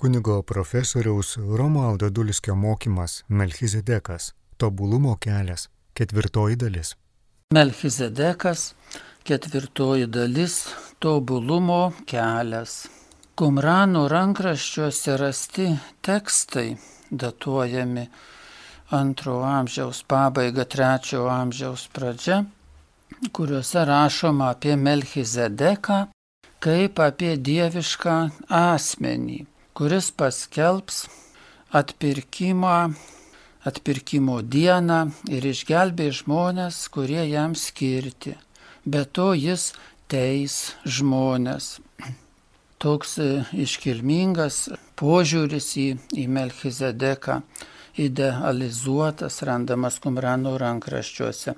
Kunigo profesoriaus Romualdo Dulskio mokymas Melchizedekas - tobulumo kelias - ketvirtoji dalis. Melchizedekas - ketvirtoji dalis - tobulumo kelias. Kumrano rankraščiuose rasti tekstai datuojami antro amžiaus pabaiga, trečio amžiaus pradžia, kuriuose rašoma apie Melchizedeką kaip apie dievišką asmenį, kuris paskelbs atpirkimą, atpirkimo dieną ir išgelbė žmonės, kurie jam skirti. Be to jis teis žmonės. Toks iškilmingas požiūris į, į Melchizedeką idealizuotas randamas Kumrano rankraščiuose.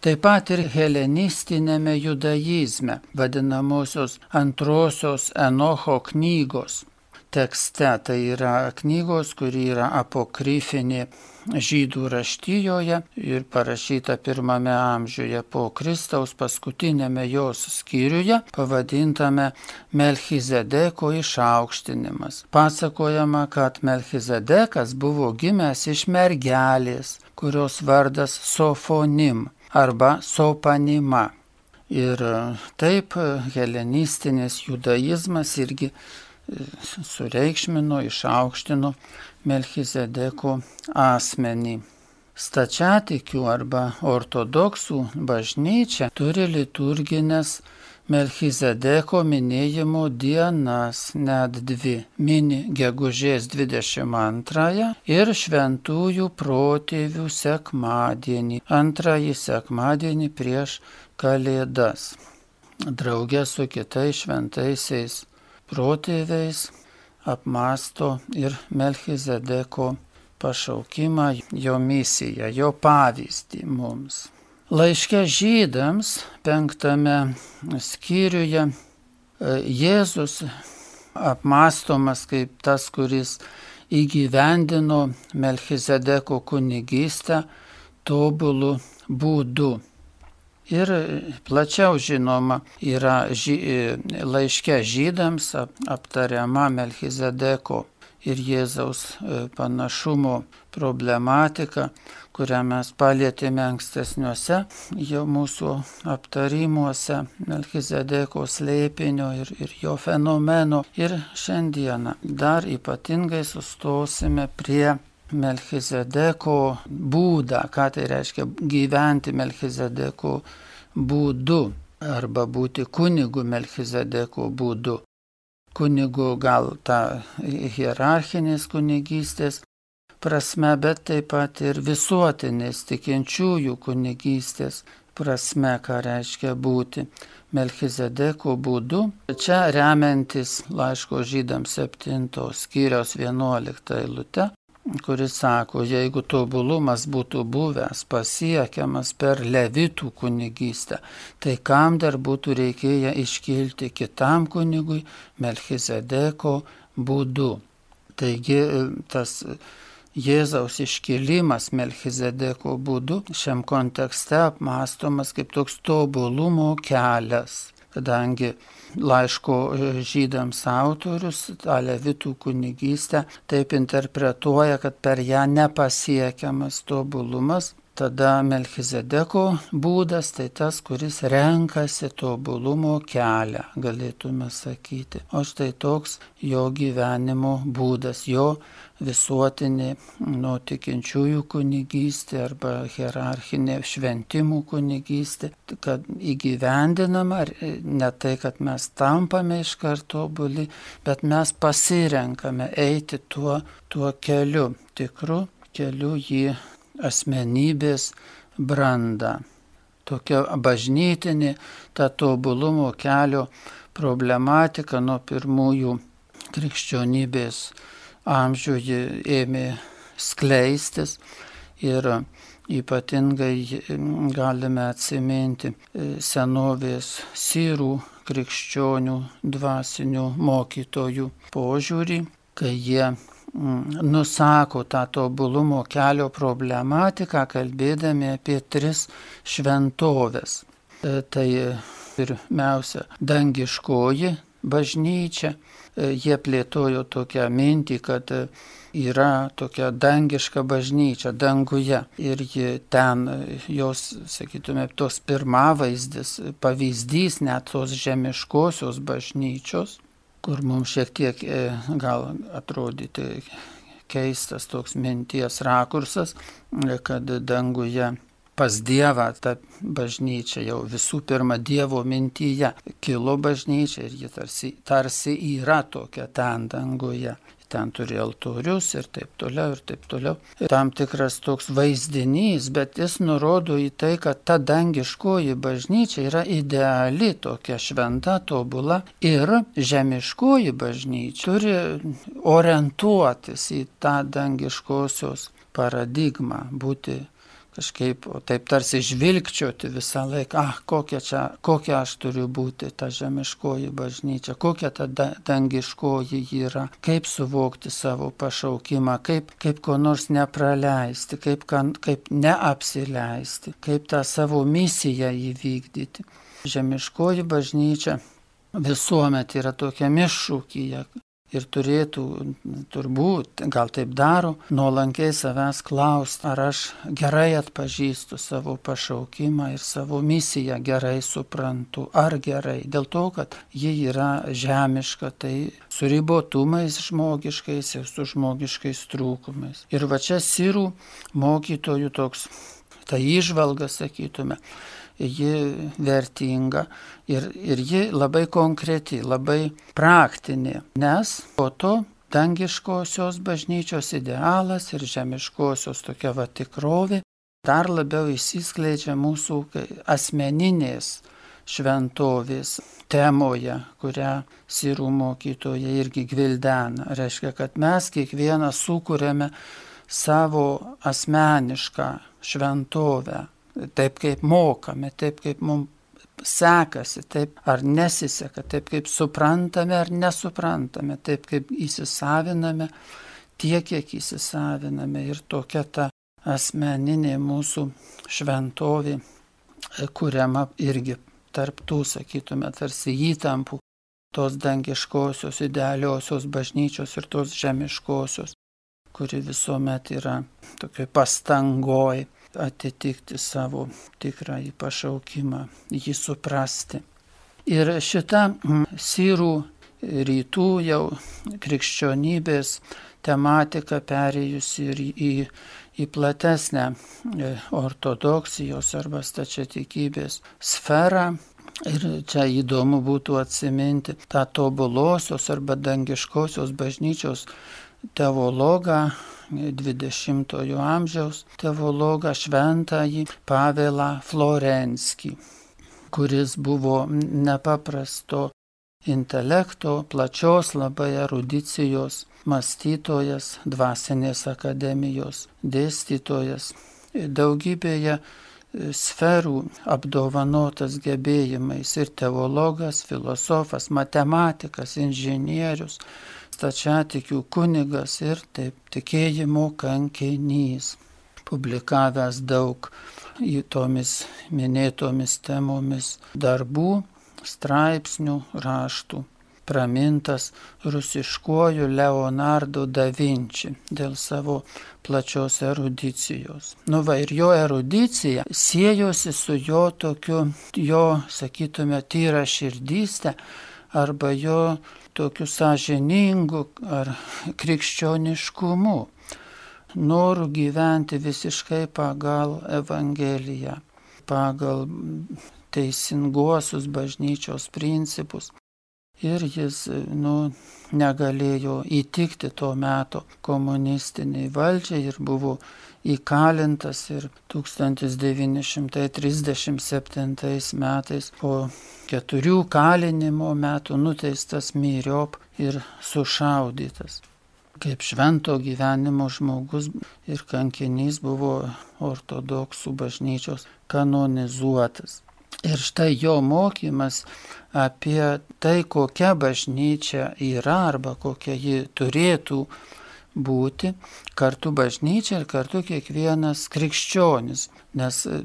Taip pat ir helenistinėme judaizme, vadinamosios antrosios Enocho knygos tekste. Tai yra knygos, kuri yra apokryfinė žydų raštyjoje ir parašyta pirmame amžiuje po Kristaus paskutinėme jos skyriuje, pavadintame Melchizedeko išaukštinimas. Pasakojama, kad Melchizedekas buvo gimęs iš mergelės, kurios vardas Sofonim arba Sopanima. Ir taip helenistinis judaizmas irgi sureikšmino, išaukštino Melchizedeko asmenį. Stačiatikių arba ortodoksų bažnyčia turi liturginės Melchizedeko minėjimo dienas, net dvi - mini gegužės 22 ir šventųjų protėvių sekmadienį, antrąjį sekmadienį prieš Kalėdas. Draugė su kitais šventaisiais protėviais apmasto ir Melchizedeko pašaukimą, jo misiją, jo pavyzdį mums. Laiške žydams penktame skyriuje e, Jėzus apmastomas kaip tas, kuris įgyvendino Melchizedeko kunigystę tobulų būdų. Ir plačiau žinoma yra ži, laiške žydams aptariama Melchizedeko ir Jėzaus e, panašumo problematika, kurią mes palėtėme ankstesniuose jau mūsų aptarimuose Melchizedeko slėpinio ir, ir jo fenomeno. Ir šiandieną dar ypatingai sustosime prie Melchizedeko būdą, ką tai reiškia gyventi Melchizedeko būdu arba būti kunigu Melchizedeko būdu. Kunigu gal ta hierarchinės kunigystės prasme, bet taip pat ir visuotinės tikinčiųjų kunigystės prasme, ką reiškia būti Melchizedeko būdu. Čia remiantis laiško žydams 7 skyriaus 11 eilute kuris sako, jeigu tobulumas būtų buvęs pasiekiamas per levitų kunigystę, tai kam dar būtų reikėję iškilti kitam kunigui Melchizedeko būdu. Taigi tas Jėzaus iškilimas Melchizedeko būdu šiam kontekste apmastomas kaip toks tobulumo kelias, kadangi laiško e, žydams autorius, tą levitų kunigystę, taip interpretuoja, kad per ją nepasiekiamas tobulumas. Tada Melchizedeko būdas tai tas, kuris renkasi tobulumo kelią, galėtume sakyti. O štai toks jo gyvenimo būdas, jo visuotinė nuo tikinčiųjų kunigystė arba hierarchinė šventimų kunigystė, kad įgyvendinama ne tai, kad mes tampame iš karto tobuli, bet mes pasirenkame eiti tuo, tuo keliu, tikru keliu jį asmenybės brandą. Tokia bažnytinė ta tobulumo kelio problematika nuo pirmųjų krikščionybės amžių ji ėmė skleistis ir ypatingai galime atsiminti e, senovės sirų krikščionių dvasinių mokytojų požiūrį, kai jie nusako tą tobulumo kelio problematiką, kalbėdami apie tris šventovės. E, tai pirmiausia, dangiškoji bažnyčia. E, jie plėtojo tokią mintį, kad yra tokia dangiška bažnyčia danguje ir ji ten, jos, sakytume, tos pirmavaizdis, pavyzdys net tos žemiškosios bažnyčios, kur mums šiek tiek gal atrodyti keistas toks minties rakursas, kad danguje pas Dievą ta bažnyčia jau visų pirma Dievo mintyje kilo bažnyčia ir ji tarsi, tarsi yra tokia ten danguje. Ten turi altorius ir taip toliau, ir taip toliau. Tam tikras toks vaizdinys, bet jis nurodo į tai, kad ta dangiškoji bažnyčia yra ideali, tokia šventa, tobula ir žemiškoji bažnyčia turi orientuotis į tą dangiškosios paradigmą, būti kažkaip taip tarsi žvilgčioti visą laiką, ah, kokia, čia, kokia aš turiu būti ta žemiškoji bažnyčia, kokia ta dangiškoji yra, kaip suvokti savo pašaukimą, kaip, kaip ko nors nepraleisti, kaip, kaip neapsileisti, kaip tą savo misiją įvykdyti. Žemiškoji bažnyčia visuomet yra tokia mišūkyje, ir turėtų turbūt, gal taip daro, nuolankiai savęs klausti, ar aš gerai atpažįstu savo pašaukimą ir savo misiją gerai suprantu, ar gerai, dėl to, kad ji yra žemiška, tai su ribotumais žmogiškais ir su žmogiškais trūkumais. Ir va čia sirų mokytojų toks, ta išvalga, sakytume, ji vertinga ir, ir ji labai konkreti, labai praktinė, nes po to dangiškosios bažnyčios idealas ir žemiškosios tokia va tikrovė dar labiau įsiskleidžia mūsų asmeninės šventovės temoje, kurią sirų mokytoja irgi gvildena. Reiškia, kad mes kiekvieną sukūrėme savo asmenišką šventovę, taip kaip mokame, taip kaip mums sekasi, taip ar nesiseka, taip kaip suprantame ar nesuprantame, taip kaip įsisaviname, tiek kiek įsisaviname. Ir tokia ta asmeninė mūsų šventovė kuriama irgi tarptų, sakytume, tarsi įtampų tos dangiškosios, idealiosios bažnyčios ir tos žemiškosios, kuri visuomet yra tokioj pastangoj atitikti savo tikrąjį pašaukimą, jį suprasti. Ir šita mm, sirų rytų jau krikščionybės tematika perėjusi ir į, į platesnę e, ortodoksijos arba stačiatikybės sferą. Ir čia įdomu būtų atsiminti tą tobulosios arba dangiškosios bažnyčios teologą 20-ojo amžiaus teologą šventąjį Pavelą Florenskį, kuris buvo nepaprasto intelekto, plačios labai erudicijos mąstytojas, dvasinės akademijos dėstytojas, daugybėje sferų apdovanotas gebėjimais ir teologas, filosofas, matematikas, inžinierius, stačiatikių kunigas ir taip tikėjimo kankinys, publikavęs daug į tomis minėtomis temomis darbų, straipsnių, raštų, pramintas rusiškuoju Leonardo da Vinci dėl savo plačios erudicijos. Nu va ir jo erudicija siejosi su jo tokiu, jo, sakytume, tyra širdystė arba jo tokiu sąžiningu ar krikščioniškumu, noru gyventi visiškai pagal Evangeliją, pagal teisinguosius bažnyčios principus. Ir jis nu, negalėjo įtikti to meto komunistiniai valdžiai ir buvo įkalintas ir 1937 metais po keturių kalinimo metų nuteistas myriop ir sušaudytas. Kaip švento gyvenimo žmogus ir kankinys buvo ortodoksų bažnyčios kanonizuotas. Ir štai jo mokymas apie tai, kokia bažnyčia yra arba kokia ji turėtų būti kartu bažnyčia ir kartu kiekvienas krikščionis, nes e,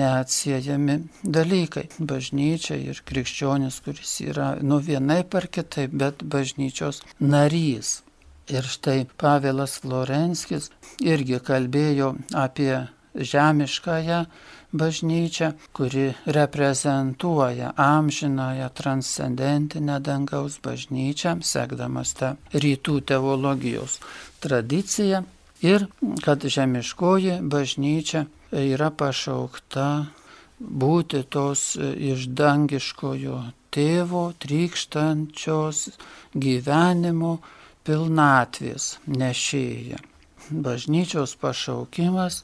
neatsiejami dalykai. Bažnyčia ir krikščionis, kuris yra nu vienai par kitaip, bet bažnyčios narys. Ir štai Pavelas Florenskis irgi kalbėjo apie žemiškąją bažnyčią, kuri reprezentuoja amžinąją transcendentinę dangaus bažnyčią, sekdamas tą rytų teologijos tradiciją. Ir kad žemiškoji bažnyčia yra pašaukta būti tos iš dangiškojo tėvo trykštančios gyvenimo pilnatvės nešėja. Bažnyčios pašaukimas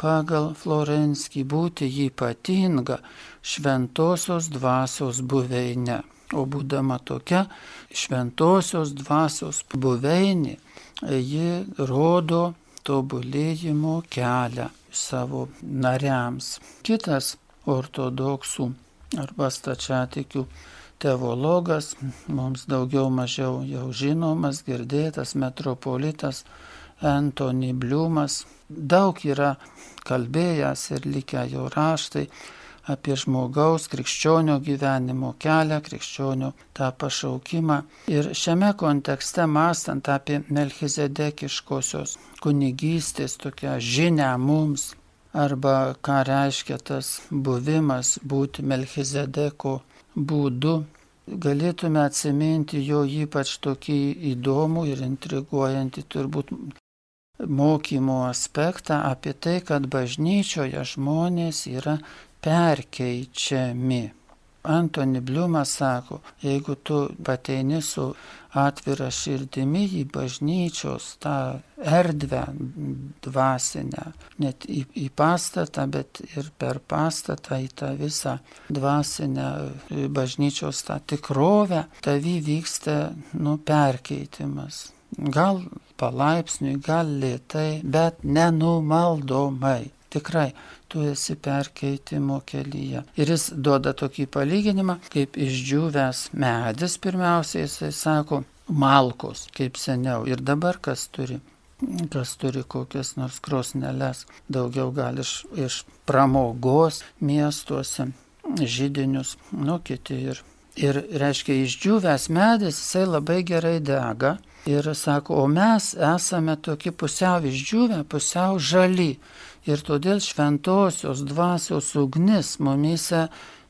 pagal Florenskį būti ypatinga šventosios dvasios buveinė. O būdama tokia šventosios dvasios buveinė, ji rodo tobulėjimo kelią savo nariams. Kitas ortodoksų arba stačiatikių teologas, mums daugiau mažiau jau žinomas, girdėtas metropolitas Antony Bliumas, daug yra kalbėjęs ir likę jo raštai apie žmogaus krikščionio gyvenimo kelią, krikščionio tą pašaukimą. Ir šiame kontekste, mąstant apie melchizedekiškosios kunigystės tokią žinę mums, arba ką reiškia tas buvimas būti melchizedeko būdu, galėtume atsiminti jo ypač tokį įdomų ir intriguojantį turbūt mokymo aspektą apie tai, kad bažnyčioje žmonės yra perkeičiami. Antoni Bliumas sako, jeigu tu pateini su atvira širdimi į bažnyčios tą erdvę dvasinę, net į, į pastatą, bet ir per pastatą į tą visą dvasinę bažnyčios tą tikrovę, tavy vyksta nu, perkeitimas. Gal palaipsniui, gal lėtai, bet nenumaldomai. Tikrai, tu esi perkeitimo kelyje. Ir jis duoda tokį palyginimą, kaip išdžiūvęs medis, pirmiausiai jisai sako, malkos, kaip seniau. Ir dabar kas turi? Kas turi kokias nors krosneles, daugiau gal iš, iš pramogos miestuose, žydinius, nu kiti ir. Ir reiškia, išdžiūvęs medis, jisai labai gerai dega, Ir sako, o mes esame tokie pusiau išdžiūvę, pusiau žali. Ir todėl šventosios dvasios ugnis mumise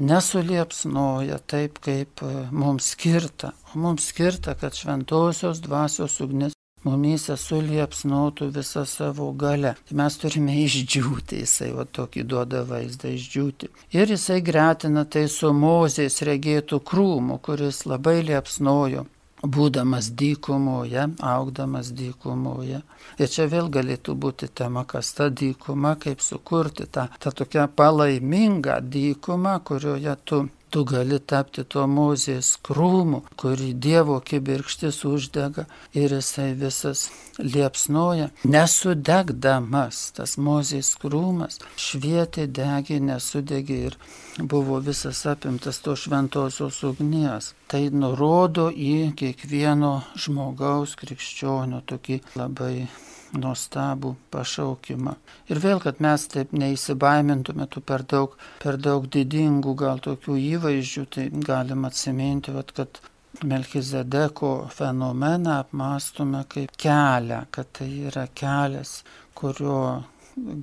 nesuliepsnoja taip, kaip e, mums skirta. O mums skirta, kad šventosios dvasios ugnis mumyse suliepsnotų visą savo galę. Tai mes turime išdžiūti, jisai va tokį duoda vaizdą išdžiūti. Ir jisai gretina tai su mozės regėtų krūmu, kuris labai liepsnojo būdamas dykumoje, augdamas dykumoje. Ir čia vėl galėtų būti tema, kas ta dykuma, kaip sukurti tą, tą tokią palaimingą dykumą, kurioje tu tu gali tapti tuo mozės krūmu, kurį Dievo kibirkštis uždega ir jisai visas liepsnoja, nesudegdamas. Tas mozės krūmas švietė, degė, nesudegė ir buvo visas apimtas to šventosios ugnies. Tai nurodo į kiekvieno žmogaus krikščionio tokį labai nuostabų pašaukimą. Ir vėl, kad mes taip neįsibaimintume tų per daug, per daug didingų gal tokių įvaizdžių, tai galim atsiminti, vat, kad Melchizedeko fenomeną apmastume kaip kelią, kad tai yra kelias, kuriuo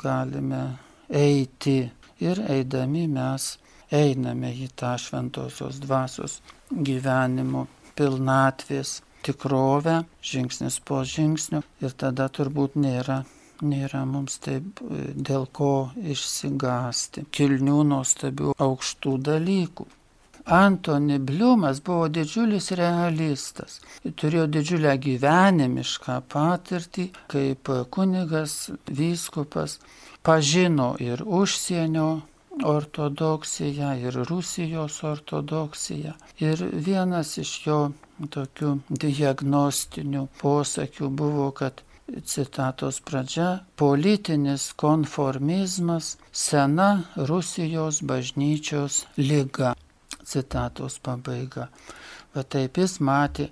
galime eiti ir eidami mes einame į tą šventosios dvasios gyvenimo pilnatvės tikrovę, žingsnis po žingsnio ir tada turbūt nėra, nėra mums taip dėl ko išsigasti kilnių nuostabių aukštų dalykų. Antoni Bliumas buvo didžiulis realistas. Turėjo didžiulę gyvenimišką patirtį, kaip kunigas, vyskupas, pažino ir užsienio ortodoksiją, ir Rusijos ortodoksiją. Ir vienas iš jo tokių diagnostinių posakių buvo, kad citatos pradžia - politinis konformizmas sena Rusijos bažnyčios lyga. Citatos pabaiga. Bet taip jis matė,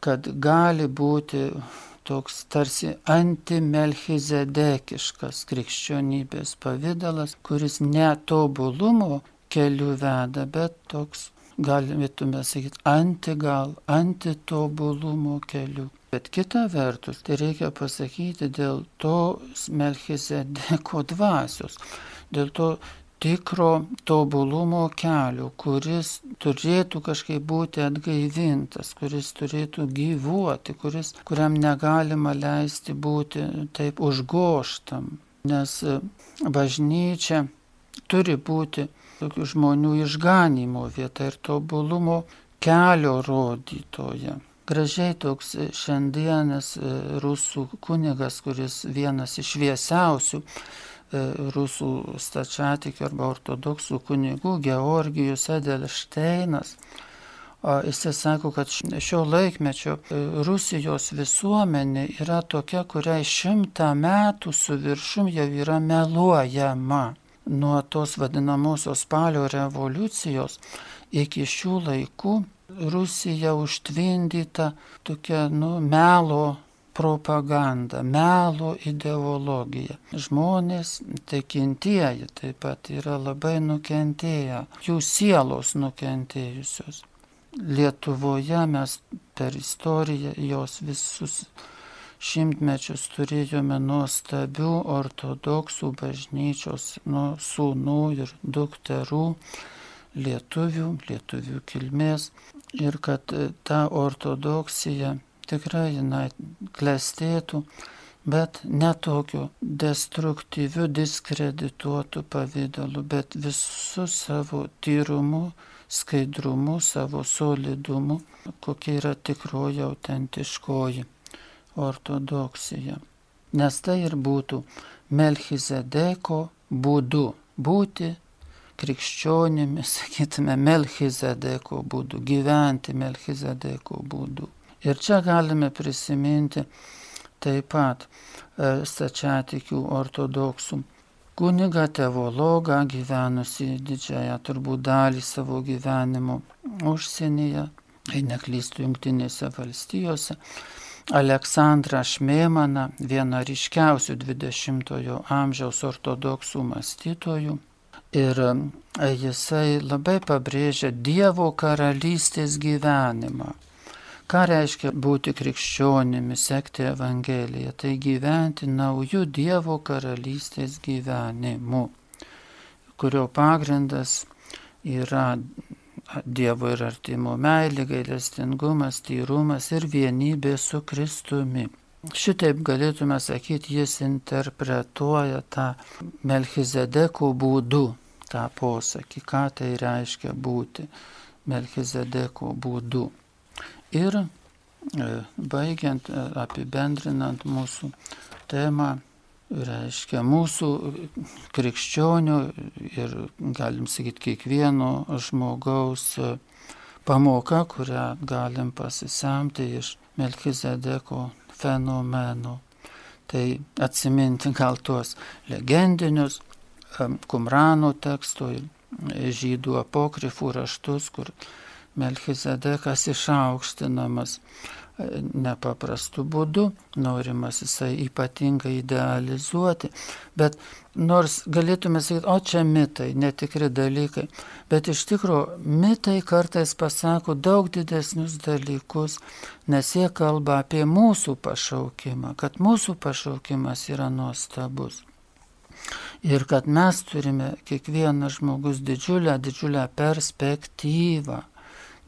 kad gali būti toks tarsi antimelchizedekiškas krikščionybės pavydalas, kuris netobulumo keliu veda, bet toks, galėtume sakyti, antigal, antitobulumo keliu. Bet kita vertus, tai reikia pasakyti dėl to Melchizedeko dvasios, dėl to tikro tobulumo kelio, kuris turėtų kažkaip būti atgaivintas, kuris turėtų gyvuoti, kuris, kuriam negalima leisti būti taip užgoštam. Nes bažnyčia turi būti tokių žmonių išganimo vieta ir tobulumo kelio rodytoje. Gražiai toks šiandienas e, rusų kunigas, kuris vienas iš šviesiausių E, rusų stačiatikių arba ortodoksų kunigų Georgijus Edelšteinas. Jisai sako, kad šio laikmečio e, Rusijos visuomenė yra tokia, kuriai šimtą metų su viršum jau yra meluojama. Nuo tos vadinamosios spalio revoliucijos iki šių laikų Rusija užtvindyta tokia, nu, melo propaganda, melo ideologija. Žmonės tikintieji taip pat yra labai nukentėję, jų sielos nukentėjusios. Lietuvoje mes per istoriją jos visus šimtmečius turėjome nuostabių ortodoksų bažnyčios nuo sūnų ir dukterų, lietuvių, lietuvių kilmės. Ir kad ta ortodoksija tikrai jinai klestėtų, bet ne tokiu destruktyviu, diskredituotu pavydalu, bet visų savo tyrumu, skaidrumu, savo solidumu, kokia yra tikroji autentiškoji ortodoksija. Nes tai ir būtų Melchizedeko būdu būti krikščionimi, sakytume, Melchizedeko būdu, gyventi Melchizedeko būdu. Ir čia galime prisiminti taip pat e, stačiatikių ortodoksų kunigą, teologą, gyvenusi didžiąją turbūt dalį savo gyvenimo užsienyje, jei neklystų jungtinėse valstijose. Aleksandrą Šmėmaną, vieną ryškiausių 20-ojo amžiaus ortodoksų mąstytojų. Ir e, jisai labai pabrėžia Dievo karalystės gyvenimą. Ką reiškia būti krikščionimi, sekti Evangeliją? Tai gyventi naujų Dievo karalystės gyvenimu, kurio pagrindas yra Dievo ir artimo meilė, gailestingumas, tyrumas ir vienybė su Kristumi. Šitaip galėtume sakyti, jis interpretuoja tą Melchizedeko būdu, tą posakį, ką tai reiškia būti Melchizedeko būdu. Ir e, baigiant, e, apibendrinant mūsų temą, reiškia mūsų krikščionių ir, galim sakyti, kiekvieno žmogaus e, pamoka, kurią galim pasisemti iš Melchizedeko fenomeno. Tai atsiminti gal tuos legendinius Kumrano teksto, žydų apokrifų raštus, kur Melchizedekas išaukštinamas e, nepaprastu būdu, norimas jisai ypatingai idealizuoti, bet nors galėtume sakyti, o čia mitai, netikri dalykai, bet iš tikrųjų mitai kartais pasako daug didesnius dalykus, nes jie kalba apie mūsų pašaukimą, kad mūsų pašaukimas yra nuostabus. Ir kad mes turime kiekvienas žmogus didžiulę, didžiulę perspektyvą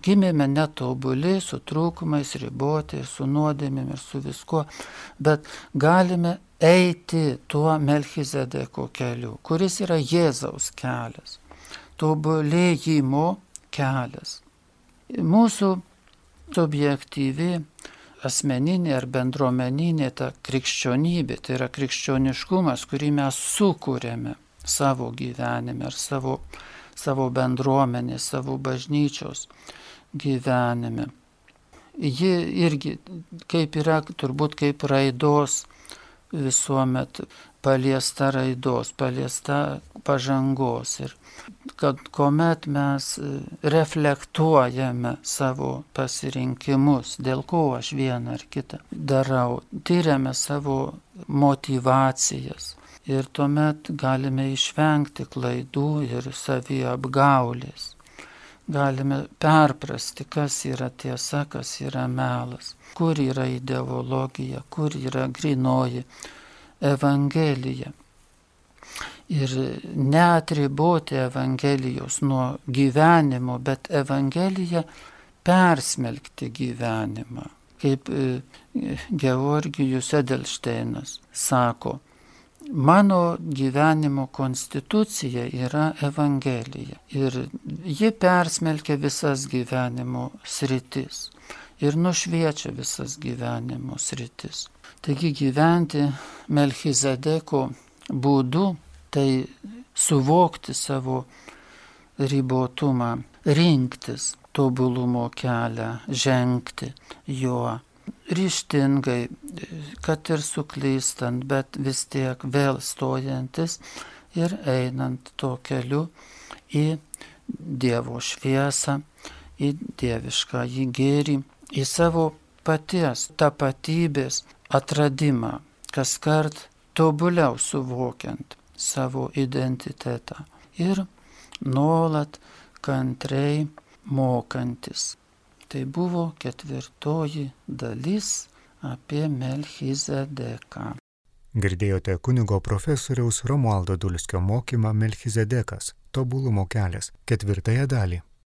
Gimėme netobuli, su trūkumais, riboti, su nuodėmėmis ir su viskuo, bet galime eiti tuo Melchizedeko keliu, kuris yra Jėzaus kelias, tobulėjimo kelias. Mūsų subjektyvi asmeninė ar bendruomeninė ta krikščionybė, tai yra krikščioniškumas, kurį mes sukūrėme savo gyvenime ar savo, savo bendruomenė, savo bažnyčios gyvenime. Ji irgi kaip yra turbūt kaip raidos visuomet paliesta raidos, paliesta pažangos. Ir kad kuomet mes reflektuojame savo pasirinkimus, dėl ko aš vieną ar kitą darau, tyriame savo motivacijas. Ir tuomet galime išvengti klaidų ir saviapgaulės galime perprasti, kas yra tiesa, kas yra melas, kur yra ideologija, kur yra grinoji Evangelija. Ir neatriboti Evangelijos nuo gyvenimo, bet Evangeliją persmelkti gyvenimą. Kaip e, Georgijus Edelšteinas sako, Mano gyvenimo konstitucija yra Evangelija ir ji persmelkia visas gyvenimo sritis ir nušviečia visas gyvenimo sritis. Taigi gyventi Melchizedeko būdu, tai suvokti savo ribotumą, rinktis tobulumo kelią, žengti juo ryštingai, kad ir suklystant, bet vis tiek vėl stojantis ir einant tuo keliu į Dievo šviesą, į dievišką į gėrį, į savo paties tapatybės atradimą, kas kart tobuliau suvokiant savo identitetą ir nuolat kantriai mokantis. Tai buvo ketvirtoji dalis apie Melchizedeką. Girdėjote kunigo profesoriaus Romualdo Dulskio mokymą Melchizedekas - tobulumo kelias - ketvirtąją dalį.